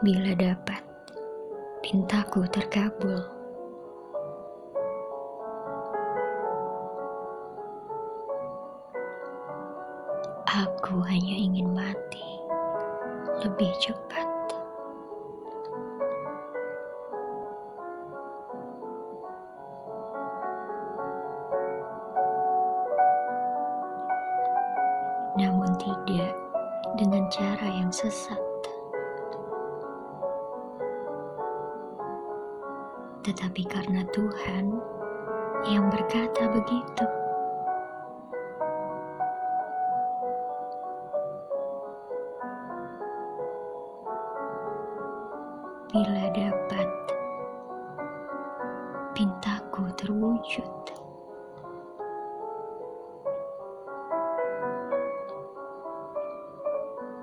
Bila dapat, pintaku terkabul. Aku hanya ingin mati lebih cepat. Namun tidak dengan cara yang sesat. Tetapi karena Tuhan yang berkata begitu. Bila dapat, pintaku terwujud.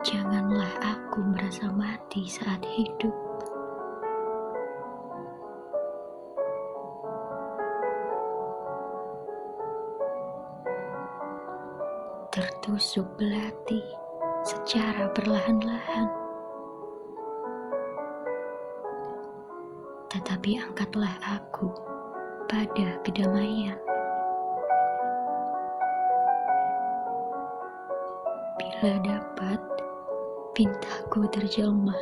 Janganlah aku merasa mati saat hidup. Tertusuk belati secara perlahan-lahan. Tetapi angkatlah aku pada kedamaian. Bila dapat, pintaku terjelma.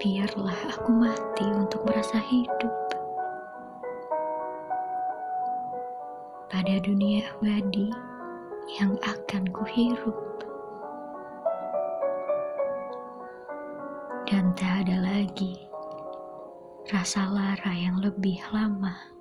Biarlah aku mati untuk merasa hidup. Pada dunia abadi yang akan kuhirup. Dan tak ada lagi rasa lara yang lebih lama.